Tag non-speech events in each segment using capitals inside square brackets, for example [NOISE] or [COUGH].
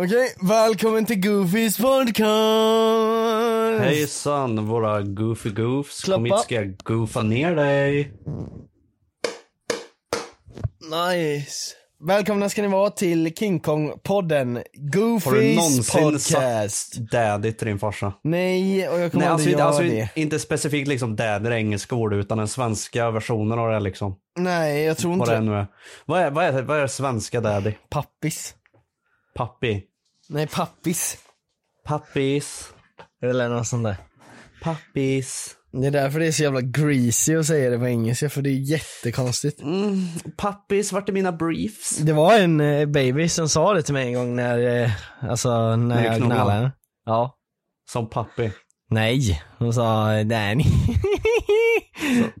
Okej, välkommen till Goofys podcast! Hejsan våra goofy goofs. Kom Klappa. hit ska jag goofa ner dig. Nice. Välkomna ska ni vara till King Kong-podden, Har du Goofys någonsin podcast. sagt daddy till din farsa? Nej, och jag kommer Nej alltså, aldrig inte- göra alltså det. inte specifikt liksom daddy engelska ord utan den svenska versionen av det liksom. Nej, jag tror Vad inte det nu är. Vad är, vad är, vad är svenska daddy? Pappis. Pappi. Nej, pappis. Pappis. Eller något sånt där. Pappis. Det är därför det är så jävla greasy att säga det på engelska, för det är jättekonstigt. Mm, pappis, vart är mina briefs? Det var en eh, baby som sa det till mig en gång när, eh, alltså när jag knallade henne. Ja. Som pappi. Nej, hon sa Danny.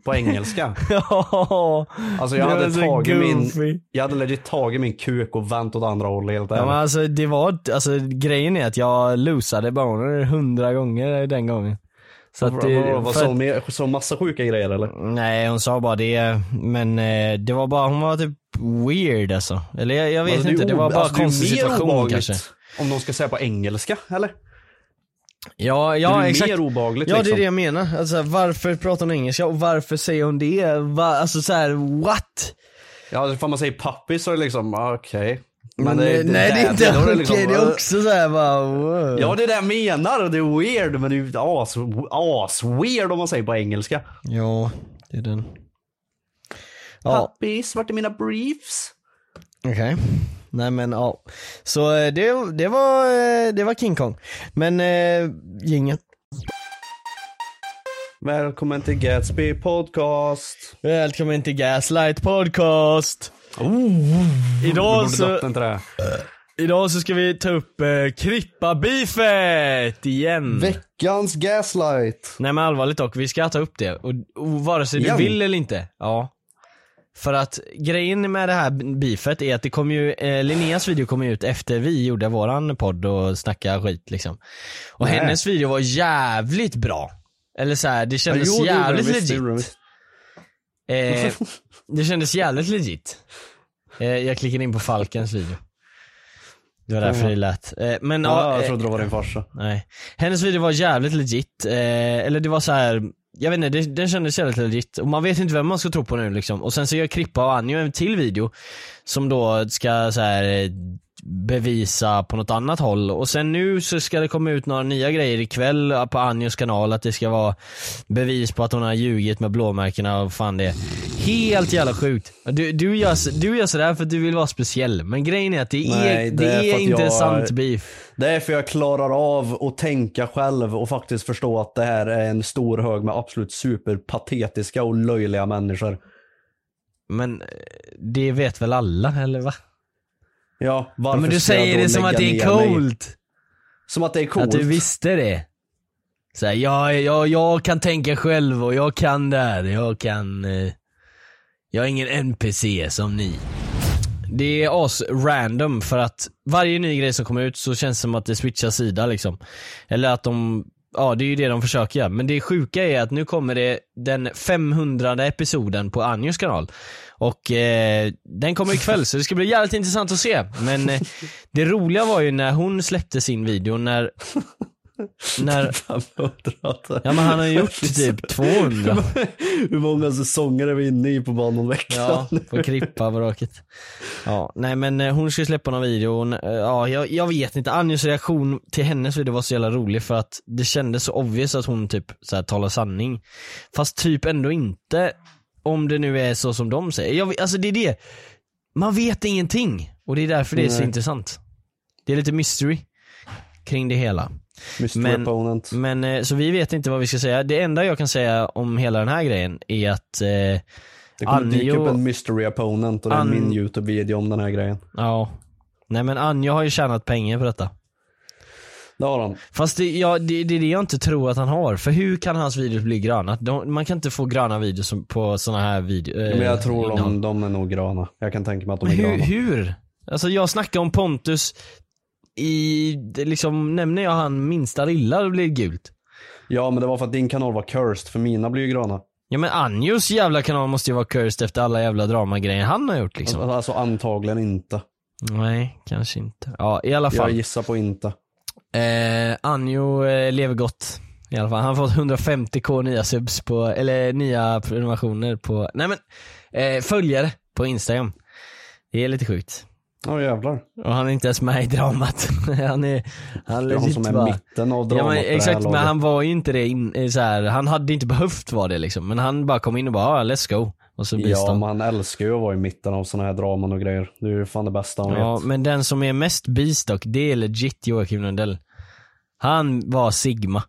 På engelska. [LAUGHS] ja. Alltså jag Det hade tagit min, goofy. jag hade legit tagit min kuk och vänt åt andra hållet helt Ja men alltså det var, alltså grejen är att jag losade boner hundra gånger den gången. Så att det, Vad för så, att, med, så massa sjuka grejer eller? nej hon sa bara det, men eh, det var bara, hon var typ weird alltså. Eller jag, jag vet Alltså, inte, är det var bara alltså, det konstig situation kanske. Om de ska säga på engelska, eller? Ja, det ja är ju exakt. mer obehagligt Ja det är liksom. det jag menar. Alltså varför pratar hon engelska och varför säger hon det? Va, alltså såhär, what? Ja, ifall man säger pappi så är det liksom, ah, okej. Men, nej det är inte okej, liksom, det är också såhär bara wow. Ja det är det jag menar, det är weird men det är as, as weird om man säger på engelska. Ja, det är den. Ja, Pappis, vart är mina briefs? okej. Nej men ja. Så eh, det, det var, eh, det var King Kong. Men eh, gingen. Välkommen till Gatsby podcast. Välkommen till Gaslight Podcast. Du Idag så, det. idag så ska vi ta upp eh, Krippa-beefet igen. Veckans gaslight. Nej men allvarligt dock, vi ska ta upp det. Och, och vare sig du Igen? vill eller inte. Ja. För att grejen med det här beefet är att det kom ju, eh, Linneas video kom ju ut efter vi gjorde våran podd och snackade skit liksom. Och Nej. hennes video var jävligt bra. Eller så här, det kändes jo, det gjorde jävligt visst, det legit. visst. Eh, det kändes jävligt legit. Eh, jag klickade in på Falkens video. Det var därför Ja. det lät. Eh, men Ja, ja, jag eh, trodde det var din farsa. Nej. Hennes video var jävligt legit, eh, eller det var så här. Jag vet inte, det, den kändes jävligt legit och man vet inte vem man ska tro på nu liksom. Och sen så gör Krippa och Anjo en till video som då ska så här bevisa på något annat håll och sen nu så ska det komma ut några nya grejer ikväll på Anjos kanal att det ska vara bevis på att hon har ljugit med blåmärkena och fan det helt jävla sjukt. Du, du, gör, du gör sådär för att du vill vara speciell men grejen är att det är, Nej, det det är är, inte jag- sant beef. Det är för jag klarar av att tänka själv och faktiskt förstå att det här är en stor hög med absolut superpatetiska och löjliga människor. Men eh, det vet väl alla, eller va? Ja, varför Ja, men du säger det som att det är coolt. Som att det är coolt. Att du visste det. Så här, ja, ja, jag kan tänka själv och jag kan det här. Jag kan... Eh, jag är ingen NPC som ni. Det är as random för att varje ny grej som kommer ut så känns det som att det switchar sida liksom. Eller att de, ja det är ju det de försöker göra. Men det sjuka är att nu kommer det den 500 episoden på Anjos kanal. Och eh, den kommer ikväll så det ska bli jävligt intressant att se. Men eh, det roliga var ju när hon släppte sin video när när, [LAUGHS] 500. ja men han har gjort typ 200. [LAUGHS] Hur många säsonger är vi inne i på Bananveckan? Ja, på Krippa vraket. Ja, nej men eh, hon ska släppa någon video, och, eh, ja jag, jag vet inte, Anjos reaktion till hennes video var så jävla rolig för att det kändes så obvious att hon typ så här, talar sanning. Fast typ ändå inte, om det nu är så som de säger. Jag, alltså det är det, man vet ingenting och det är därför det är så Nej. intressant. Det är lite mystery kring det hela. Mystery Men- opponent. Men eh, så vi vet inte vad vi ska säga. Det enda jag kan säga om hela den här grejen är att, eh, Det kommer dyka Anjo- upp en mystery opponent och det är An- min YouTube-video om den här grejen. ja. Nej men Anja har ju tjänat pengar på detta. Det har han. Fast det, ja, det, det är det jag inte tror att han har. För hur kan hans videos bli gröna? De, man kan inte få gröna videos på såna här videos. Men jag tror de, de är nog gröna. Jag kan tänka mig att de är hur, gröna. hur? Alltså jag snackar om Pontus i, liksom, nämner jag han minsta lilla då blir det gult. Ja men det var för att din kanal var cursed, för mina blir ju gröna. Ja men Anjos jävla kanal måste ju vara cursed efter alla jävla dramagrejer han har gjort liksom. Alltså antagligen inte. Nej, kanske inte. Ja, i alla Jag fall. gissar på inte. Eh, Anjo eh, lever gott. I alla fall. Han har fått 150k nya subs på, eller nya prenumerationer på, nej men, eh, följare på Instagram. Det är lite sjukt. Ja jävlar. Och han är inte ens med i dramat. [LAUGHS] han är, han Det är han som är bara- mitten av Ja, dramat men, det här exakt, men han var ju inte det in, eh, så här, han hade inte behövt vara det liksom. Men han bara kom in och bara, ah, let's go. Och så Ja men han älskar ju att vara i mitten av såna här draman och grejer. Det är ju fan det bästa han Ja, vet. men den som är mest beast dock, det är legit Joakim Lundell. Han var Sigma.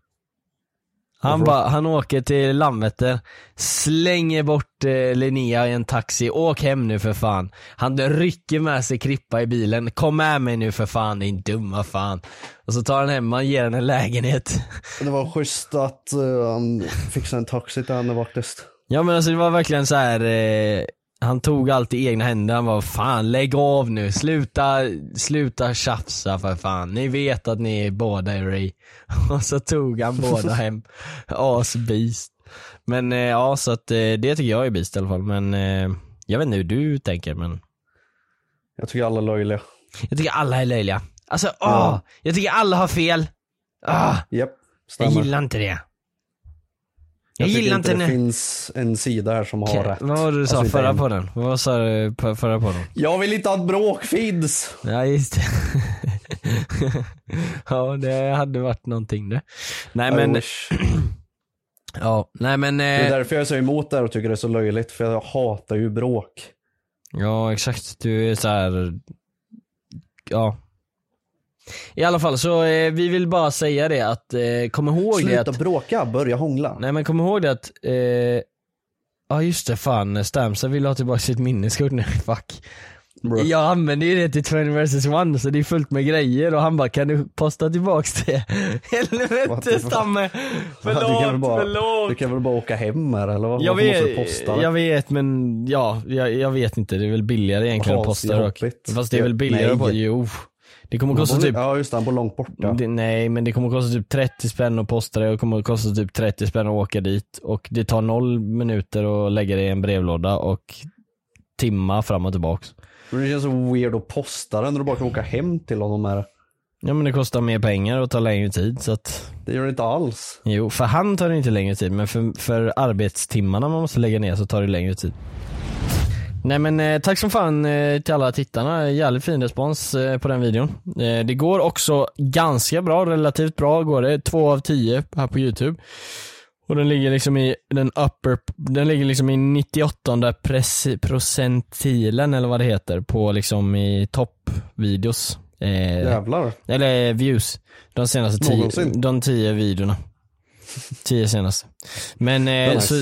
Han, bara, han åker till Landvetter, slänger bort eh, Linnea i en taxi, åk hem nu för fan. Han rycker med sig Krippa i bilen, kom med mig nu för fan din dumma fan. Och så tar han hem och ger henne en lägenhet. Det var schysst att eh, han fixade en taxi till henne faktiskt. Ja men alltså det var verkligen så här. Eh, han tog allt i egna händer, han var fan lägg av nu, sluta, sluta tjafsa för fan, ni vet att ni är båda är Ray. [LAUGHS] Och så tog han båda hem, asbeast. Men eh, ja så att eh, det tycker jag är beast i alla fall, men eh, jag vet inte hur du tänker men Jag tycker alla är löjliga. jag tycker alla är löjliga. Alltså åh, Ja. jag tycker alla har fel. Ah, jag stämmer. gillar inte det. Jag, tycker gillar inte det när... finns en sida här som har rätt. Vad var det du sa Alltså, förra en. podden? Vad sa du på förra podden? Jag vill inte att bråk finns! Ja just det. [LAUGHS] ja det hade varit någonting det. Nej I men, wish. [CLEARS THROAT] ja, nej men, Det är eh, därför jag är så emot det här och tycker det är så löjligt, för jag hatar ju bråk. ja exakt, du är så här. ja. I alla fall så, eh, vi vill bara säga det att, eh, kom ihåg det Sluta att, bråka, börja hångla. nej men kom ihåg det att, eh, ja just det fan, Stamsa vill ha tillbaka sitt minneskort nu, [LAUGHS] fuck. Bro. Jag använder ju det till 20 vs 1 så det är fullt med grejer och han bara kan du posta tillbaks det? [LAUGHS] Helvete? Stamme! [LAUGHS] du, kan väl Förlåt, bara, förlåt! du kan väl bara åka hem här eller vad? Jag Varför måste vet, posta det? jag vet men ja, jag, jag vet inte. Det är väl billigare egentligen att Jaha, posta dock. Fast det är väl billigare på, jo. Det kommer kosta typ, Ja just det, han bor långt borta. det, nej men det kommer kosta typ 30 spänn att posta det och det kommer kosta typ 30 spänn att åka dit. Och det tar noll minuter att lägga det i en brevlåda och timma fram och tillbaks. Men det känns så weird att posta den när du bara kan åka hem till honom det. Ja men det kostar mer pengar och tar längre tid så att Det gör det inte alls. Jo, för han tar det inte längre tid men för, för arbetstimmarna man måste lägga ner så tar det längre tid. Nej men eh, tack som fan eh, till alla tittarna, jävligt fin respons eh, på den videon. Eh, det går också ganska bra, relativt bra går det, två av tio här på youtube. Och den ligger liksom i den upper, den ligger liksom i 98 preci- procentilen eller vad det heter på liksom i toppvideos. Eh, Jävlar. eller views. De senaste tio, Någonsin. de tio videorna. Tio senaste. Men eh, nice. så,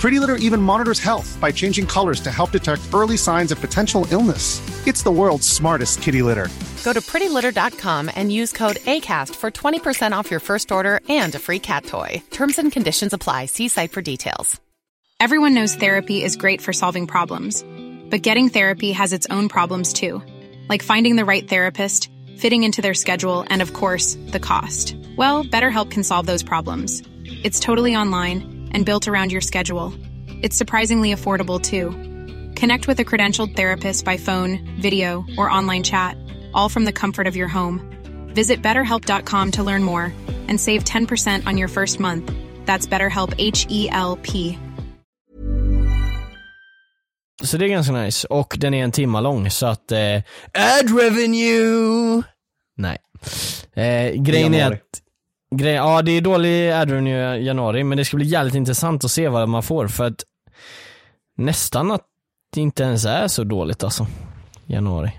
Pretty Litter even monitors health by changing colors to help detect early signs of potential illness. It's the world's smartest kitty litter. Go to prettylitter.com and use code ACAST for 20% off your first order and a free cat toy. Terms and conditions apply. See site for details. Everyone knows therapy is great for solving problems, but getting therapy has its own problems too, like finding the right therapist, fitting into their schedule, and of course, the cost. Well, BetterHelp can solve those problems. It's totally online and built around your schedule. It's surprisingly affordable too. Connect with a credentialed therapist by phone, video, or online chat, all from the comfort of your home. Visit betterhelp.com to learn more and save 10% on your first month. That's BetterHelp H E L P. så det är ganska nice. Och den är en timma lång så att, eh, ad revenue! Nej. Eh, grejen är att, grej, ja det är dålig ad revenue i januari men det ska bli jävligt intressant att se vad man får för att nästan att det inte ens är så dåligt alltså. Januari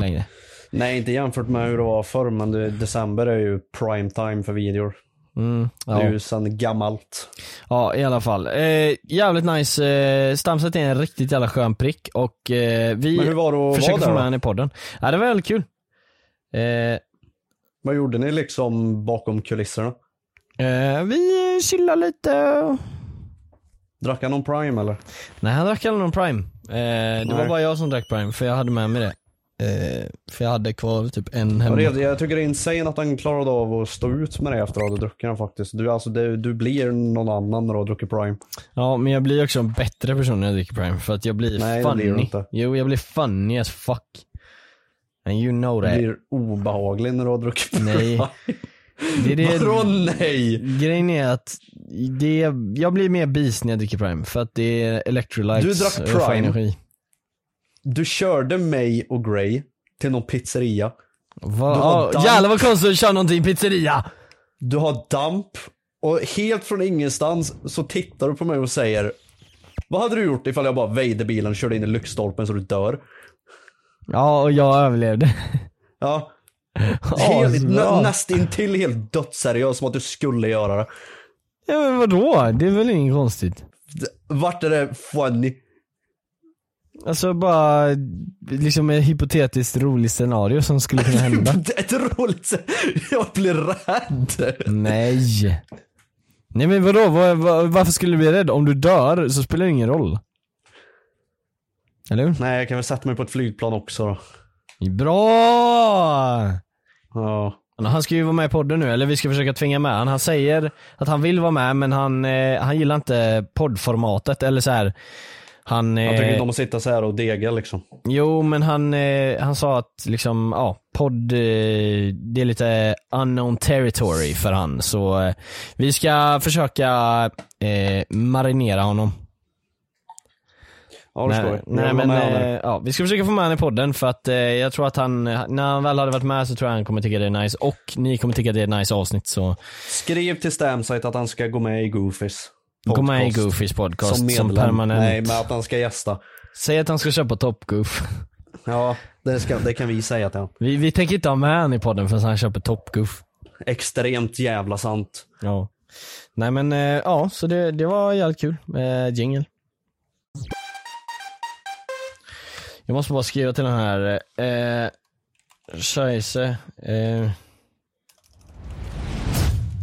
längre. Nej, inte jämfört med hur det var förr, men det, december är ju prime time för videor. Mm, Det är ja. ju sen gammalt. ja, i alla fall. Eh, jävligt nice. Eh, Stamset är en riktigt jävla skön prick och eh, vi Men hur var det att försöker vara få där med då? honom i podden. Ja, det var väldigt kul. Eh, Vad gjorde ni liksom bakom kulisserna? eh, vi chillade lite. Drack han någon prime eller? Nej, han drack aldrig någon Prime. Eh, det var Nej. bara jag som drack Prime, för jag hade med mig det. Eh, för jag hade kvar typ en hemma. det är- Jag tycker det är insane att han klarade av att stå ut med det efter att ha druckit den faktiskt. Du, alltså, det, du blir någon annan när du har druckit prime. Ja, men jag blir också en bättre person när jag dricker Prime, för att jag blir Nej, det funny. blir du inte. Jo, jag blir funny as fuck. And you know that. blir obehaglig när du har druckit Nej. Det är det, Vadå nej? grejen är att det, jag blir mer bis när jag dricker Prime, för att det är electrolytes Du drack Prime. energi. Du körde mig och Gray till någon pizzeria. Va? Damp. jävlar vad konstigt att köra någonting i pizzeria! Du har damp och helt från ingenstans så tittar du på mig och säger Vad hade du gjort ifall jag bara väjde bilen och körde in i lyktstolpen så du dör? Ja, och jag överlevde. Ja. [LAUGHS] Helt, nä, nästintill helt dödsseriös som att du skulle göra det. Ja men vadå? Det är väl inget konstigt? Vart är det funny? Alltså bara, liksom ett hypotetiskt roligt scenario som skulle kunna hända. Det [LAUGHS] är ett roligt sätt. Jag blir rädd. Nej. Nej men vadå, var, var, varför skulle du bli rädd? Om du dör så spelar det ingen roll. Eller hur? Nej, jag kan väl sätta mig på ett flygplan också då. Bra! Ja. Han ska ju vara med i podden nu, eller vi ska försöka tvinga med han. Han säger att han vill vara med men han, eh, han gillar inte poddformatet eller så här. Han, Jag tycker eh, inte om att sitta så här och dega liksom. Jo, men han, eh, han sa att liksom, ja, podd, eh, det är lite unknown territory för han. Så eh, vi ska försöka eh, marinera honom. Ja, jag. nej Jag men, honom. eh, ja, vi ska försöka få med honom i podden för att eh, jag tror att han, när han väl hade varit med så tror jag han kommer tycka det är nice och ni kommer tycka det är ett nice avsnitt så Skriv till Stamsite att han ska gå med i Goofys gå med i podcast. Goofys podcast som, medlem. permanent. Nej, men att han ska gästa. Säg att han ska köpa Top Goof. Ja, det, ska, det kan vi säga till honom. Vi, vi tänker inte ha med han i podden förrän han köper Top Goof. Extremt jävla sant. Ja. Nej men eh, ja, så det, det var jävligt kul med jingle. Jag måste bara skriva till den här, eh, scheisse, eh,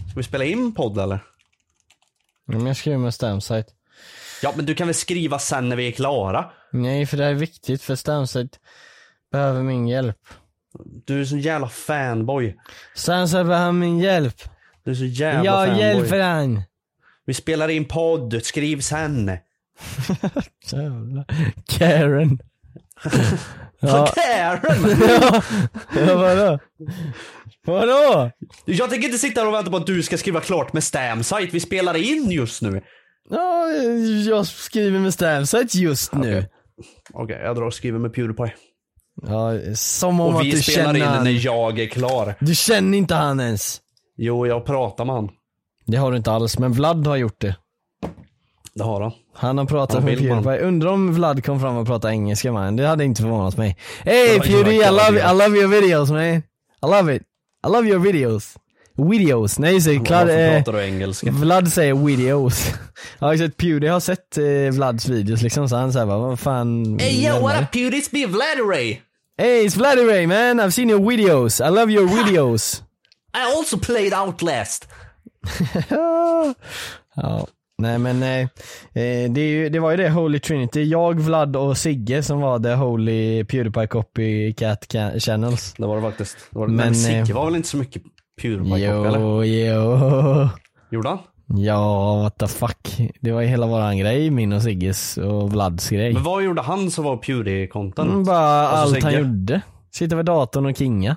Ska vi spela in podd eller? men jag skriver med Stamsite. Ja, men du kan väl skriva sen när vi är klara? Nej för det här är viktigt för Stamsite behöver min hjälp. Du är så jävla fanboy. Stamsite behöver min hjälp. Du är så jävla Jag fanboy. hjälper han. Vi spelar in podd, skriv sen. [LAUGHS] Jävlar. Karen. Ja, Karen! [LAUGHS] ja, ja, vadå? Vadå? Jag tänker inte sitta här och vänta på att du ska skriva klart med Stamsite. Vi spelar in just nu. Ja, jag skriver med Stamsite just nu. Okej, jag drar och skriver med Pewdiepie. Ja, som om Och att vi du spelar känner in han. när jag är klar. Du känner inte han ens. Jo, jag pratar med han. Det har du inte alls, men Vlad har gjort det. Det har han. Han har pratat Han med man. Pewdiepie. Undrar om Vlad kom fram och pratade engelska med honom. Det hade inte förvånat mig. Hey Ja, Pewdie, I ja, love, ja. I love your videos man. I love it. I love your videos. Videos. Nej, Clad, Varför eh, pratar du engelska? Vlad säger videos. [LAUGHS] Jag har sett Pewdie har sett eh, Vlads videos liksom, så han säger bara, vad fan. menar du? Pewdie? It's me, Vladdy Hey, it's Vladdy Ray man, I've seen your videos. I love your videos. I also played Outlast. [LAUGHS] ja, nej men eh, eh, det, ju, det var ju det Holy Trinity. Jag, Vlad och Sigge som var the Holy Pewdiepie Copycat ca- Channels. Det var det faktiskt. Det var det. Men, Men, eh, Sigge var väl inte så mycket Pewdiepie eller? Jo, jo. Gjorde han? Ja, what the fuck. Det var ju hela våran grej, min och Sigges och Vlads grej. Men vad gjorde han som var Pewdie-content? Mm, bara Och så allt han Sigge. gjorde. Sitta vid datorn och kinga.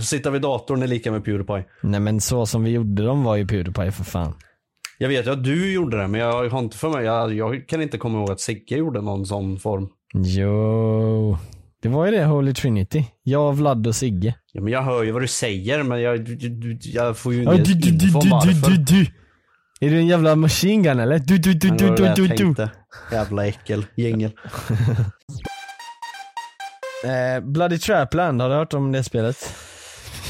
Sitta vid datorn är lika med Pewdiepie. Nej men så som vi gjorde dem var ju Pewdiepie för fan. Jag vet ju att du gjorde det, men jag har inte för mig, jag, jag kan inte komma ihåg att Sigge gjorde någon sån form. Jo. Det var ju det, Holy Trinity. Jag, Vlad och Sigge. Ja, men jag hör ju vad du säger, men jag, jag får ju Ja, du, du, info om varför. Är du en jävla machine gun eller? Du, du, du, du, du, du, du. Jävla äckel, gängel. [LAUGHS] Eh, Bloody Trapland, har du hört om det spelet?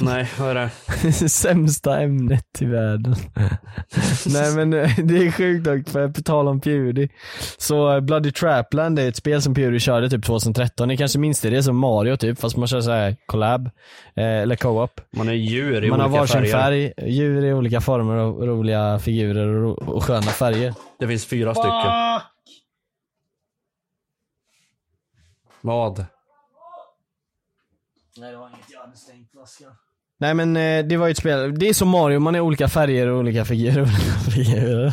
[LAUGHS] Nej, vad är det? [LAUGHS] Sämsta ämnet i världen. [LAUGHS] Nej men eh, det är sjukt dock, för på tal om Pewdie. Så eh, Bloody Trapland är ett spel som Pewdie körde typ 2013. Ni kanske minns det, det är som Mario typ, fast man kör såhär collab. Eh, eller co-op. Man är djur i Man har olika varsin färger. färg, djur i olika former och roliga figurer och, ro- och sköna färger. Det finns fyra stycken. Vad? Nej men eh, det var ju ett spel, det är som Mario, man är olika färger och olika figurer. olika [LAUGHS] figurer.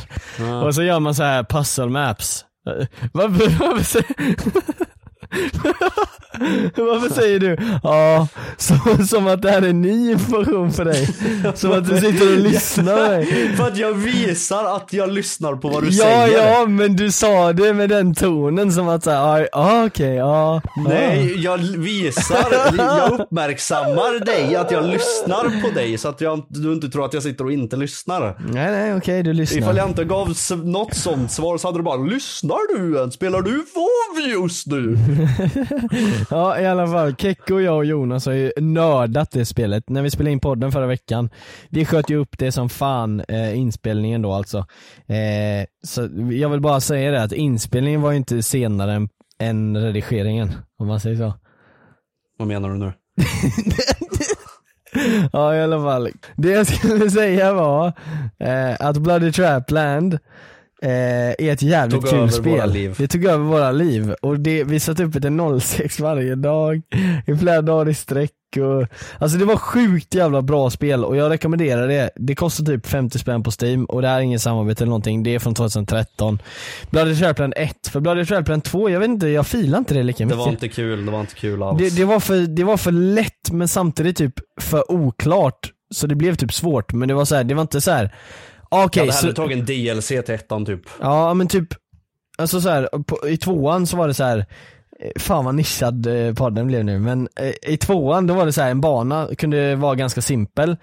Och så gör man så här puzzle maps. Eh, Varför, [LAUGHS] [LAUGHS] varför säger du ja, som, som att det här är ny information för dig? [LAUGHS] Som att du sitter och lyssnar mig. [LAUGHS] För att jag visar att jag lyssnar på vad du Ja, säger. ja, men du sa det med den tonen som att såhär, ja okej, ja. ja. Nej, jag visar, jag uppmärksammar dig, att jag lyssnar på dig så att jag, du inte tror att jag sitter och inte lyssnar. Nej, nej, okej, du lyssnar. Ifall jag inte gav något sånt svar så hade du bara Lyssnar du än? Spelar du WoW just nu? [LAUGHS] Ja i alla fall, Kekko och jag och Jonas har ju nördat det spelet. När vi spelade in podden förra veckan, vi sköt ju upp det som fan, eh, inspelningen då alltså. Eh, så jag vill bara säga det att inspelningen var ju inte senare än, än redigeringen, om man säger så. Vad menar du nu? [LAUGHS] Ja i alla fall. Det jag skulle säga var eh, att Bloody Trapland är ett jävligt Tog kul spel. Det tog över våra liv och det, vi satt uppe till 06 varje dag, i flera dagar i sträck och, alltså det var sjukt jävla bra spel och jag rekommenderar det. Det kostar typ 50 spänn på Steam och det här är ingen samarbete eller någonting, det är från 2013. Bloody Trapland 1, för Bloody Trapland 2, jag vet inte, jag filar inte det lika Det mycket. var inte kul, det var inte kul alls. Det, det, var för, det var för lätt men samtidigt typ för oklart. Så det blev typ svårt men det var så här, det var inte så här. Ah, jag Okej, hade så, tagit en DLC till ettan typ. ja men typ, alltså så här, på, i tvåan så var det så här. eh, Fan vad nischad eh, podden blev nu men eh, i tvåan då var det så här en bana kunde vara ganska simpel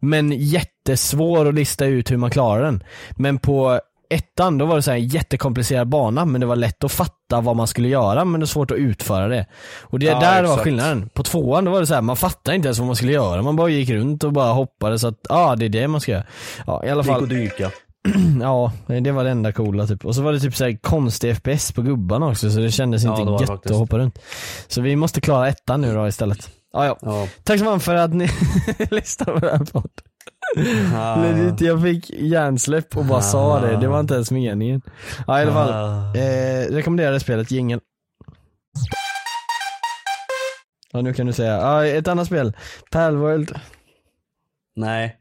men jättesvår att lista ut hur man klarar den. Men på ettan då var det så här en jättekomplicerad bana men det var lätt att fatta vad man skulle göra men det är svårt att utföra det. Och det Ja, där var exakt. skillnaden. På tvåan då var det så här, man fattade inte ens vad man skulle göra, man bara gick runt och bara hoppade så att, ja ah, det är det man ska göra. Ja i alla Det gick fall. att dyka. [CLEARS THROAT] Ja, det var det enda coola typ. Och så var det typ såhär konstig FPS på gubbarna också så det kändes inte det var det gött faktiskt. att hoppa runt. Så vi måste klara ettan nu då istället. Ja, ja. Ja. Tack så mycket för att ni [LAUGHS] lyssnade på den här podden. Ah. Legit, jag fick hjärnsläpp och bara sa det, det var inte ens meningen. Ja i alla fall, Ah. eh, rekommenderar det spelet, jingel. Ja nu kan du säga, ja ett annat spel, Palworld. Nej.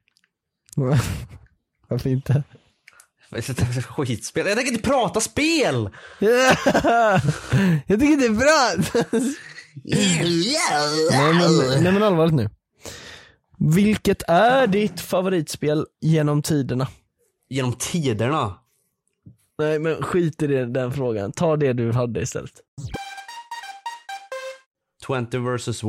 [LAUGHS] Varför inte? Skitspel. Jag tänker inte prata spel! [LAUGHS] jag tycker det är bra! [LAUGHS] nej, men, nej men allvarligt nu. Vilket är ditt favoritspel genom tiderna? Genom tiderna. Nej men skit i det, den frågan, ta det du hade istället. 20 vs 1.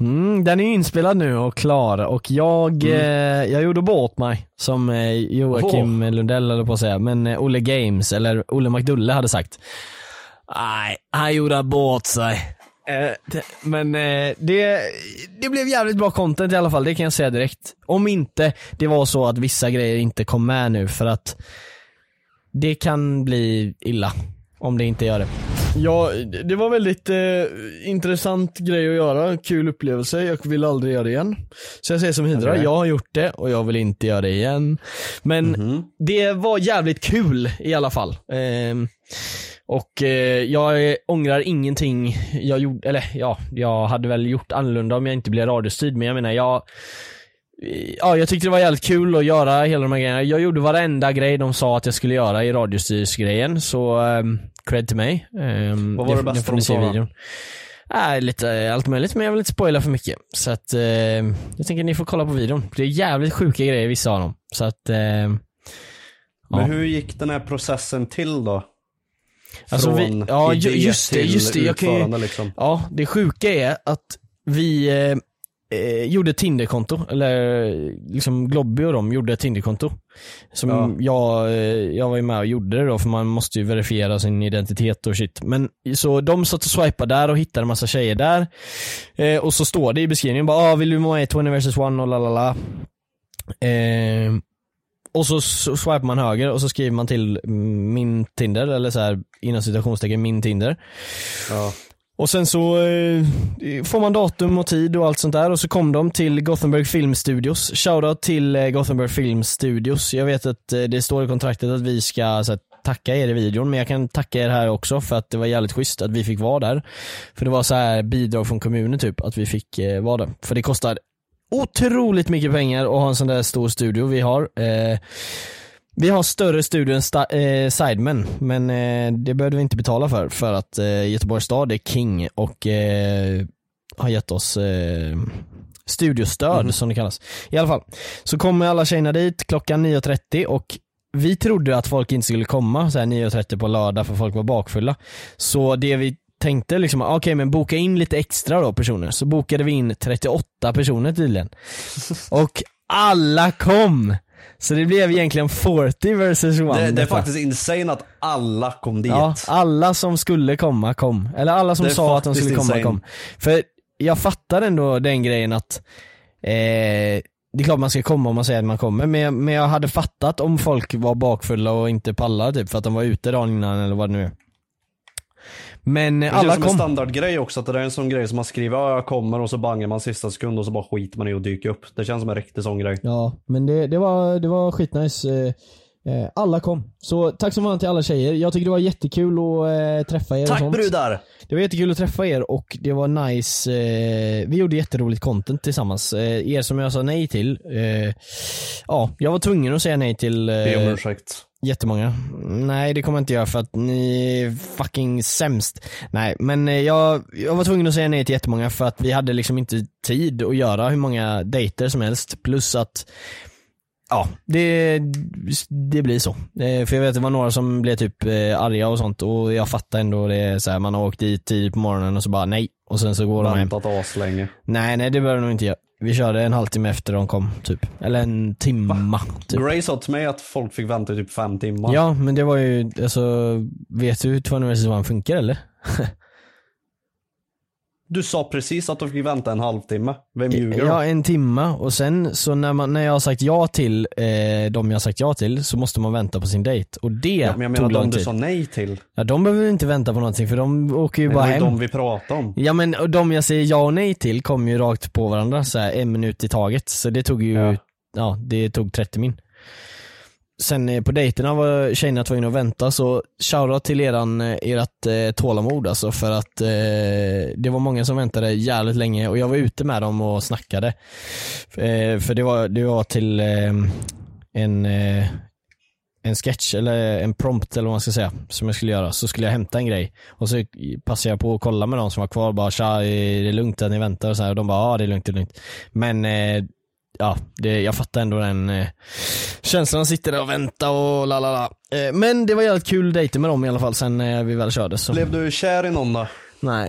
Mm, den är inspelad nu och klar och jag, eh, jag gjorde bort mig som eh, Joakim Lundell eller på att säga, men eh, Olle Games eller Olle McDulle hade sagt. Nej, han gjorde bort sig. Eh, men eh, det, det blev jävligt bra content i alla fall, det kan jag säga direkt. Om inte det var så att vissa grejer inte kom med nu för att det kan bli illa om det inte gör det. Ja, det var väldigt eh, intressant grej att göra, kul upplevelse, jag vill aldrig göra det igen. Så jag säger som Hydra, Okej. jag har gjort det och jag vill inte göra det igen. Men det var jävligt kul i alla fall. Ehm, och eh, jag ångrar ingenting jag gjorde, eller ja, jag hade väl gjort annorlunda om jag inte blev radiostyrd, men jag menar jag Ja, jag tyckte det var jävligt kul att göra hela de här grejerna. Jag gjorde varenda grej de sa att jag skulle göra i radiostyrsgrejen, så um, cred till mig. Um, Vad var det bästa får de sa videon. Äh, lite allt möjligt, men jag vill inte spoila för mycket. Så att eh, jag tänker att ni får kolla på videon. Det är jävligt sjuka grejer vissa av dem. Så att, eh, Men Ja. hur gick den här processen till då? Alltså, vi- Från ja, idé just det, just det, jag kan ju- liksom. Ja, det sjuka är att vi, eh, eh, gjorde Tinderkonto, eller liksom Globby och de gjorde ett Tinderkonto. Som Ja. jag, eh, jag var ju med och gjorde det då för man måste ju verifiera sin identitet och shit. Men så de satt och swipade där och hittade en massa tjejer där. Eh, och så står det i beskrivningen bara ah, vill du vara med i 20 vs 1 och lalala. Eh, och så, swipar man höger och så skriver man till min Tinder, eller så här inom citationstecken min Tinder. Ja. Och sen så eh, får man datum och tid och allt sånt där och så kom de till Gothenburg Film Studios. Shoutout till eh, Gothenburg Film Studios. Jag vet att eh, det står i kontraktet att vi ska så här, tacka er i videon men jag kan tacka er här också för att det var jävligt schysst att vi fick vara där. För det var så här bidrag från kommunen typ att vi fick eh, vara där. För det kostar otroligt mycket pengar att ha en sån där stor studio vi har. Eh, vi har större studio än sta- eh, Sidemen, men eh, det behövde vi inte betala för, för att eh, Göteborgs stad är king och eh, har gett oss eh, studiostöd som det kallas. I alla fall, så kommer alla tjejerna dit klockan 9.30 och vi trodde att folk inte skulle komma så här 9.30 på lördag för folk var bakfulla. Så det vi tänkte liksom, okej men boka in lite extra då personer. Så bokade vi in 38 personer tydligen. [LAUGHS] Och alla kom! Så det blev egentligen 40 versus 1 Det, det är faktiskt insane att alla kom dit. Ja, alla som skulle komma kom. Eller alla som sa att de skulle komma insane. kom. För jag fattar ändå den grejen att eh, det är klart man ska komma om man säger att man kommer, men jag, men jag hade fattat om folk var bakfulla och inte pallade typ för att de var ute dagen innan eller vad det nu är. Men eh, Det känns alla som en kom. standardgrej också, att det där är en sån grej som man skriver ja jag kommer och så bangar man sista sekund och så bara skiter man i att dyka upp. Det känns som en riktig sån grej. Ja, men det, det, var, det var skitnice. Eh, Alla kom. Så tack så mycket till alla tjejer. Jag tycker det var jättekul att eh, träffa er och Tack sånt. brudar! Det var jättekul att träffa er och det var nice. Eh, vi gjorde jätteroligt content tillsammans. Eh, er som jag sa nej till. Ja, jag var tvungen att säga nej till Be om ursäkt. jättemånga. Nej, det kommer jag inte göra för att ni är fucking sämst. Nej, men jag, jag var tvungen att säga nej till jättemånga för att vi hade liksom inte tid att göra hur många dejter som helst. Plus att Ja, det, det blir så. Eh, För jag vet att det var några som blev typ eh, arga och sånt och jag fattar ändå det så här, man har åkt dit tidigt på morgonen och så bara nej. Och sen så går de hem. Väntat aslänge. Nej, nej det behöver de nog inte göra. Vi körde en halvtimme efter de kom, typ. Eller en timma. Typ. Grace sa till mig att folk fick vänta i typ fem timmar. Ja, men det var ju, alltså, vet du hur 201 funkar eller? [LAUGHS] Du sa precis att de fick vänta en halvtimme. Vem ljuger? Ja, en timma och sen så när, man, när jag har sagt ja till eh, de jag har sagt ja till så måste man vänta på sin dejt. Och det Ja, men jag menar tog de lång du tid. sa nej till. Ja, de behöver inte vänta på någonting för de åker ju Det bara var ju hem. de vi pratade om. Ja men och de jag säger ja och nej till kommer ju rakt på varandra så här, en minut i taget. Så det tog ju, ja, Ja. det tog 30 min. Sen eh, på dejterna var tjejerna tvungna att vänta så shoutout till eran, eh, ert eh, tålamod alltså för att eh, det var många som väntade jävligt länge och jag var ute med dem och snackade. Eh, för det var, det var till eh, en eh, en sketch eller en prompt eller vad man ska säga som jag skulle göra. Så skulle jag hämta en grej och så passade jag på att kolla med de som var kvar och bara tja är det lugnt att ni väntar? Och så här och de bara ja det är lugnt det är lugnt. Men eh, ja det, jag fattar ändå den eh, känslan att sitta där och vänta och la la la eh, men det var jävligt kul dejter med dem i alla fall sen när vi väl körde så Blev du kär i någon då? nej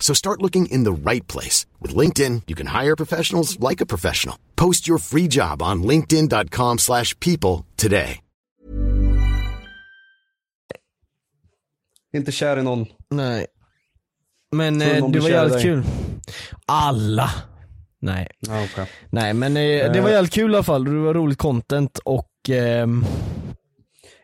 So start looking in the right place. With LinkedIn, you can hire professionals like a professional. Post your free job on linkedin.com/people slash people today. Inte kär i någon. nej men eh, någon det var jävligt dig? kul alla nej Ja, okej. Nej men eh, det var Eh. jävligt kul i alla fall, det var roligt content och ehm,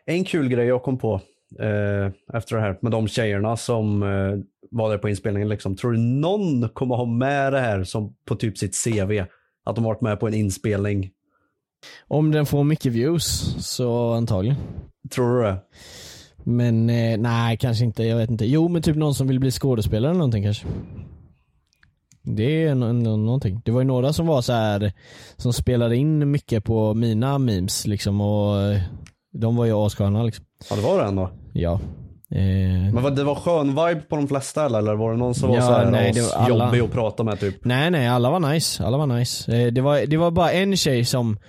En kul grej jag kom på eh, efter det här med de tjejerna som eh, var där på inspelningen. Liksom. Tror du någon kommer ha med det här som på typ sitt CV? Att de varit med på en inspelning? Om den får mycket views så antagligen. Tror du det? Men eh, nej, kanske inte. Jag vet inte. Jo, men typ någon som vill bli skådespelare eller någonting kanske. Det är någonting. Det var ju några som var så här som spelade in mycket på mina memes liksom och eh, de var ju assköna liksom. Ja det var det ändå. Ja. Eh, Men vad, det var skön vibe på de flesta eller? Eller var det någon som var Ja, så här nej, det var alla- jobbig att prata med typ? Nej nej, alla var nice. Alla var nice. Eh, det, var, det var bara en tjej som,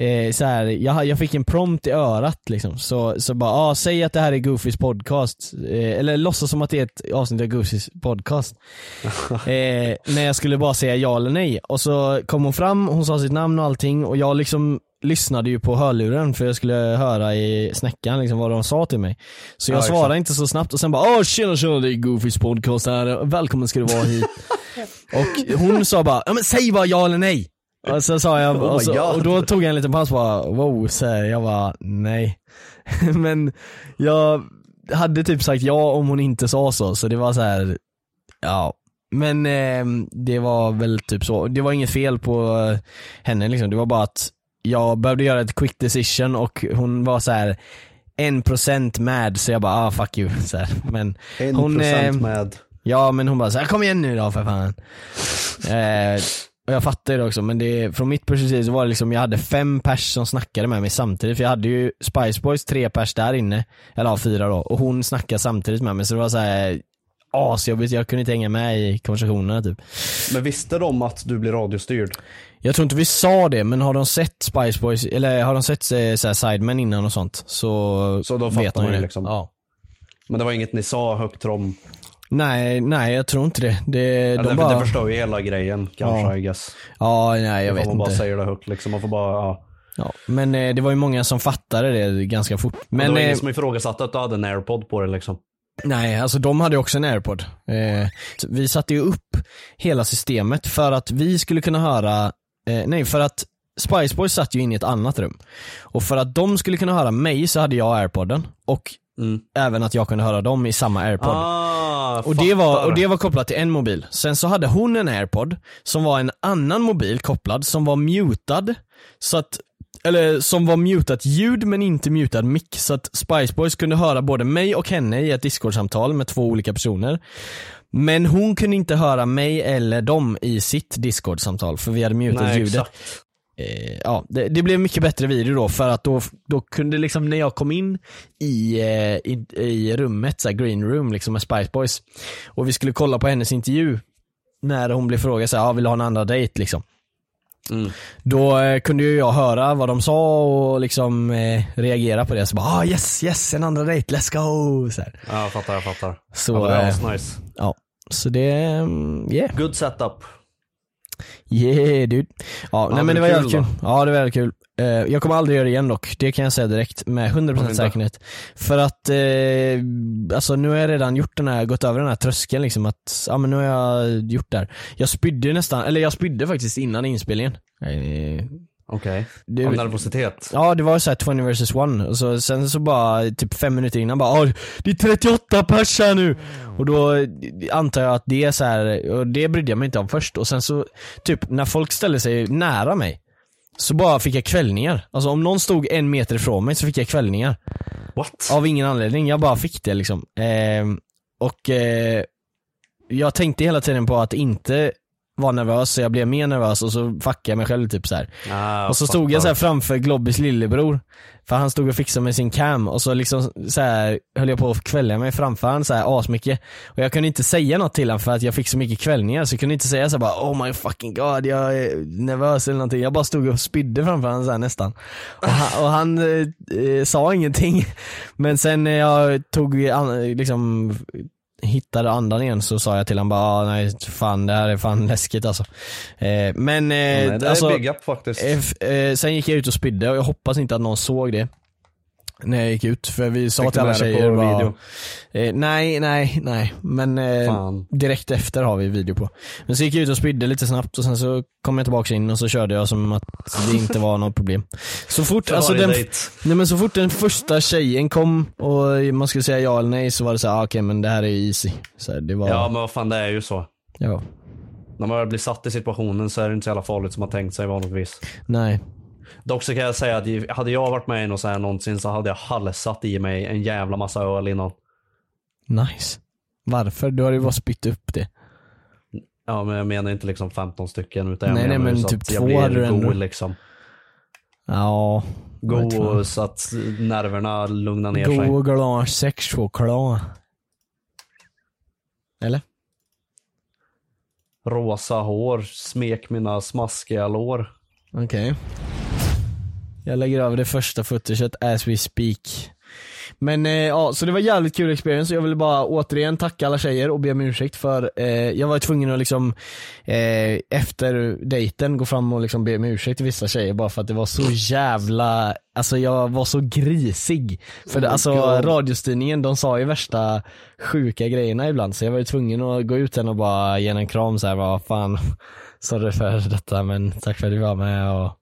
eh, så här, jag, jag fick en prompt i örat liksom. Så, så bara, ah, säg att det här är Goofys podcast. Eh, eller låtsas som att det är ett avsnitt av Goofys podcast. [LAUGHS] eh, när jag skulle bara säga ja eller nej. Och så kom hon fram, hon sa sitt namn och allting och jag liksom lyssnade ju på hörluren för jag skulle höra i snäckan liksom vad de sa till mig. Så jag Ja, svarade exakt. inte så snabbt och sen bara åh tjena tjena det är Goofys podcast här, välkommen ska du vara hit. [LAUGHS] och hon sa bara, ja men säg bara ja eller nej. Och så sa jag, Oh och, så, och då tog jag en liten paus och bara wow, så här, jag bara nej. [LAUGHS] men jag hade typ sagt ja om hon inte sa så, så det var så här ja. Men eh, det var väl typ så, det var inget fel på eh, henne liksom, det var bara att jag behövde göra ett quick decision och hon var så här en procent med så jag bara ah fuck you. Så här. Men En hon, procent eh, med. Ja men hon bara så här, kom igen nu då för fan. eh, och jag fattar ju det också men det, från mitt perspektiv så var det liksom, jag hade fem pers som snackade med mig samtidigt för jag hade ju Spice Boys tre pers där inne, eller ja fyra då, och hon snackade samtidigt med mig så det var så här asjobbigt, jag kunde inte hänga med i konversationerna typ. Men visste de att du blir radiostyrd? Jag tror inte vi sa det men har de sett Spice Boys, eller har de sett eh, så Sidemen innan och sånt så, Så då vet de ju det. liksom. Ja. Men det var inget ni sa högt till dem? Nej, nej jag tror inte det. det Eller, de det, bara, det förstår ju hela grejen kanske Ja. I guess. ja, nej jag vet man bara inte. säger det högt liksom. Man får bara, ja. Ja, men eh, det var ju många som fattade det ganska fort. Men Men det var eh, ingen som ifrågasatte att du hade en airpod på dig liksom. nej, alltså de hade också en airpod. Eh, vi satte ju upp hela systemet för att vi skulle kunna höra, eh, nej för att Spice Boys satt ju inne i ett annat rum. Och för att de skulle kunna höra mig så hade jag airpodden och Mm. även att jag kunde höra dem i samma airpod. Ah, Och det, var, och det var kopplat till en mobil. Sen så hade hon en airpod som var en annan mobil kopplad som var mutad. Så att, eller som var mutat ljud men inte mutad mick. Så att Spice Boys kunde höra både mig och henne i ett discord-samtal med två olika personer. Men hon kunde inte höra mig eller dem i sitt discord-samtal för vi hade mutat Nej, ljudet. exakt. Eh, ja, det, det blev mycket bättre video då för att då, då kunde liksom när jag kom in i, eh, i, i rummet, så här green room liksom med Spice Boys och vi skulle kolla på hennes intervju när hon blev frågad så här, ah, vill du ha en andra dejt liksom. Mm. Då eh, kunde ju jag höra vad de sa och liksom eh, reagera på det. Så bara ah, yes, yes, en andra dejt, let's go! Så, här. Ja, jag fattar, jag fattar. Så, ja, det är eh, asnice. ja. så det, mm, yeah. Good setup. Yeah dude. Ja, nej det men det var kul jävligt kul. Ja det var kul. Eh, jag kommer aldrig göra det igen dock, det kan jag säga direkt med 100% Varför inte? säkerhet. För att, eh, alltså nu har jag redan gjort den här, gått över den här tröskeln liksom att, ja men nu har jag gjort det här. Jag spydde nästan, eller jag spydde faktiskt innan inspelningen. Eh, Okej. det- Av nervositet. Ja det var så här 20 vs 1 och så, sen så bara typ fem minuter innan bara "Åh, det är 38 pers här nu! Och då eh, antar jag att det är så här, och det brydde jag mig inte om först och sen så typ när folk ställde sig nära mig så bara fick jag kvällningar. Alltså om någon stod en meter ifrån mig så fick jag kvällningar. What? Av ingen anledning, jag bara fick det liksom. Ehm, och eh, jag tänkte hela tiden på att inte vara nervös så jag blev mer nervös och så fuckade jag mig själv typ så här. Ah, Och så stod jag så här framför Globbys lillebror. För han stod och fixade med sin cam och så liksom så här höll jag på att kvälja mig framför han så här asmycket. Och jag kunde inte säga något till honom för att jag fick så mycket kvällningar så jag kunde inte säga så här bara oh my fucking god jag är nervös eller någonting. Jag bara stod och spydde framför honom så här nästan. Och han, och han eh, eh, sa ingenting. [LAUGHS] Men sen när jag tog an, liksom hittade andan igen så sa jag till honom bara ah, nej fan det här är fan [LAUGHS] läskigt alltså. Eh, men eh, Nej, det alltså, är big up faktiskt. Eh, eh, sen gick jag ut och spydde och jag hoppas inte att någon såg det. När jag gick ut. För vi sa till alla tjejer bara, eh, Nej, nej, nej. Men eh, direkt efter har vi video på. Men så gick jag ut och spydde lite snabbt och sen så kom jag tillbaka in och så körde jag som att det inte var något problem. Så fort, alltså den, nej men så fort den första tjejen kom och man skulle säga ja eller nej så var det så här, ah, okej men det här är easy. Så här, det var, Ja men vad fan det är ju så. ja. När man blir satt i situationen så är det inte så jävla farligt som man tänkt sig vanligtvis. Nej. Dock så kan jag säga att hade jag varit med i något så här någonsin så hade jag halsat i mig en jävla massa öl innan. Nice. Varför? Du har ju bara spytt upp det. Ja men jag menar inte liksom 15 stycken utan jag Nej, nej, menar ju men typ att jag två blir hade du ändå. liksom. Ja. God och så att nerverna lugnar ner God sig. och glad sexchoklad. Eller? Rosa hår, smek mina smaskiga lår. Okej. Jag lägger över det första footaget as we speak. Men eh, ja, så det var jävligt kul experience. Jag vill bara återigen tacka alla tjejer och be om ursäkt för eh, jag var tvungen att liksom eh, efter dejten gå fram och liksom be om ursäkt till vissa tjejer bara för att det var så jävla, alltså jag var så grisig. För Oh alltså God. radiostyrningen de sa ju värsta sjuka grejerna ibland så jag var ju tvungen att gå ut den och bara ge en kram så här, vad fan sorry för detta men tack för att du var med och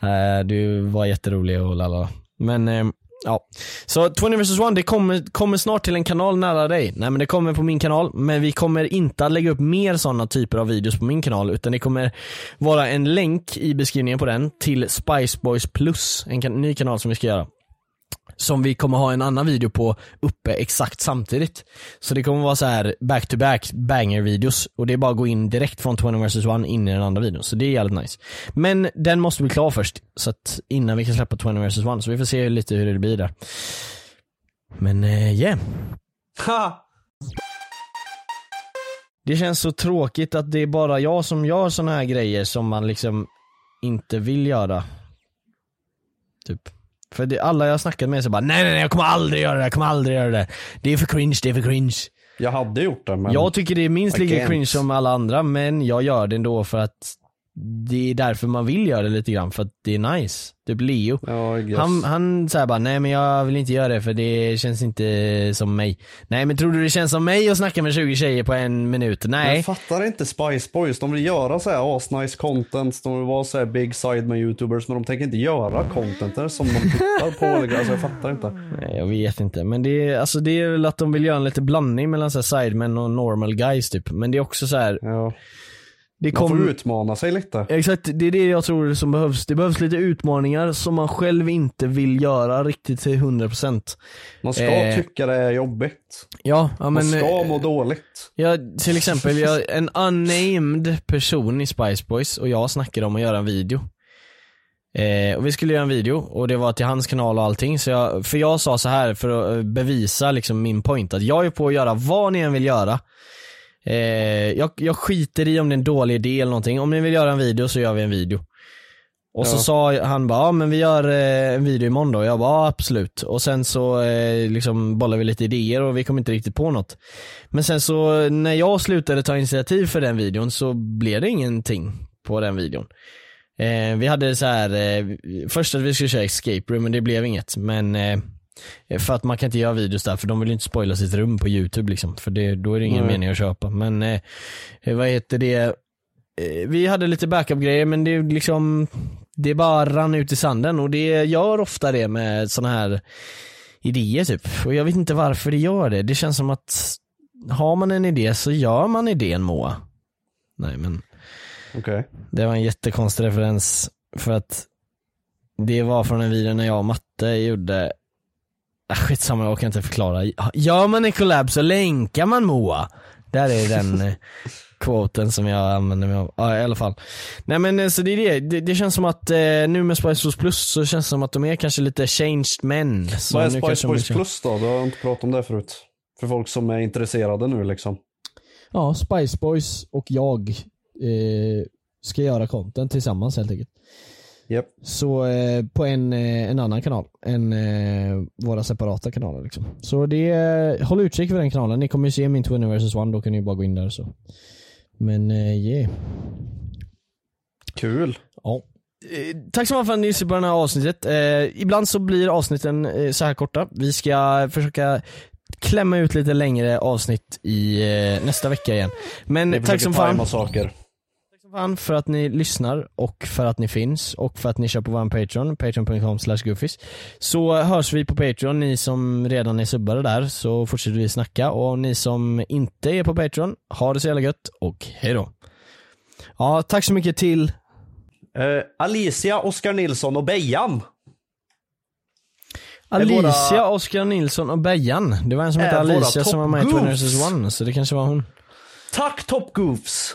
Eh, du var jätterolig och lalala. Men eh, ja, så 20 vs 1 det kommer, kommer snart till en kanal nära dig. Nej men det kommer på min kanal, men vi kommer inte att lägga upp mer sådana typer av videos på min kanal utan det kommer vara en länk i beskrivningen på den till Spice Boys Plus, en kan- ny kanal som vi ska göra som vi kommer ha en annan video på uppe exakt samtidigt. Så det kommer vara så här back to back banger videos och det är bara att gå in direkt från 20 vs 1 in i den andra videon. Så det är jävligt nice. Men den måste bli klar först, så att innan vi kan släppa 20 vs 1 så vi får se lite hur det blir där. Men eh, yeah. Ha! Det känns så tråkigt att det är bara jag som gör såna här grejer som man liksom inte vill göra. Typ. För det, alla jag snackat med så bara nej nej nej jag kommer aldrig göra det, jag kommer aldrig göra det. Det är för cringe, det är för cringe. Jag hade gjort det men... Jag tycker det är minst lika cringe som alla andra men jag gör det ändå för att det är därför man vill göra det lite grann, för att det är nice. Typ Leo. Guess. Han, han säger bara, nej men jag vill inte göra det för det känns inte som mig. Nej men tror du det känns som mig att snacka med 20 tjejer på en minut? Nej. Jag fattar inte Spice Boys. De vill göra så här asnice content. De vill vara så här big side med youtubers. Men de tänker inte göra content som de tittar på. Alltså jag fattar inte. Nej, jag vet inte, men det är, alltså det är väl att de vill göra en lite blandning mellan så här och normal guys typ. Men det är också så här. Ja. Det Man kom- får utmana sig lite. Exakt, det är det jag tror som behövs. Det behövs lite utmaningar som man själv inte vill göra riktigt till 100%. Man ska Eh, tycka det är jobbigt. Ja, ja Man men... ska eh, må dåligt. Ja, till exempel, jag, en unnamed person i Spice Boys och jag snackade om att göra en video. Eh, och vi skulle göra en video och det var till hans kanal och allting. Så jag, för jag sa så här för att bevisa liksom min point att jag är på att göra vad ni än vill göra. Eh, jag, jag skiter i om det är en dålig idé eller någonting. Om ni vill göra en video så gör vi en video. Och så Ja. sa han bara, ja men vi gör eh, en video imorgon då. Jag bara, ja, absolut. Och sen så eh, liksom bollade vi lite idéer och vi kom inte riktigt på något. Men sen så när jag slutade ta initiativ för den videon så blev det ingenting på den videon. Eh, vi hade så här, eh, först att vi skulle köra escape room men det blev inget. Men för att man kan inte göra videos där för de vill ju inte spoila sitt rum på youtube liksom. För det, då är det ingen Nej. mening att köpa. Men eh, vad heter det, eh, vi hade lite backup-grejer men det är liksom, det bara rann ut i sanden och det gör ofta det med såna här idéer typ. Och jag vet inte varför det gör det. Det känns som att har man en idé så gör man idén Moa. Nej men Okej. det var en jättekonstig referens för att det var från en video när jag och Matte gjorde Ah, Skitsamma, jag orkar inte förklara. Gör man en collab så länkar man Moa. Där är den eh, [LAUGHS] quoten som jag använder mig av. Ja, i alla fall. Nej men eh, så det är det. Det, det känns som att eh, nu med Spice Girls Plus så känns det som att de är kanske lite changed men. Vad är Spice Boys Plus då? Du har inte pratat om det förut. För folk som är intresserade nu liksom. Ja, Spice Boys och jag eh, ska göra content tillsammans helt enkelt. Japp. Så eh, på en, eh, en annan kanal än eh, våra separata kanaler liksom. Så det, eh, håll utkik för den kanalen. Ni kommer ju se min Twin vs 1, då kan ni ju bara gå in där så. Men eh, yeah. Kul. Ja. Eh, tack så mycket för att ni lyssnade på det här avsnittet. Eh, ibland så blir avsnitten eh, så här korta. Vi ska försöka klämma ut lite längre avsnitt i eh, nästa vecka igen. Men tack som fan. saker. Som fan för att ni lyssnar och för att ni finns och för att ni kör på vår Patreon, patreon.com goofies. Så hörs vi på Patreon, ni som redan är subbade där så fortsätter vi snacka och ni som inte är på Patreon, ha det så jävla gött och hejdå. Ja, tack så mycket till Eh, Alicia, Oskar Nilsson och Bejan. Alicia, våra- Oskar Nilsson och Bejan. Det var en som hette Alicia som var med i top Twin goofs. vs One, så det kanske var hon. Tack Top Goofs!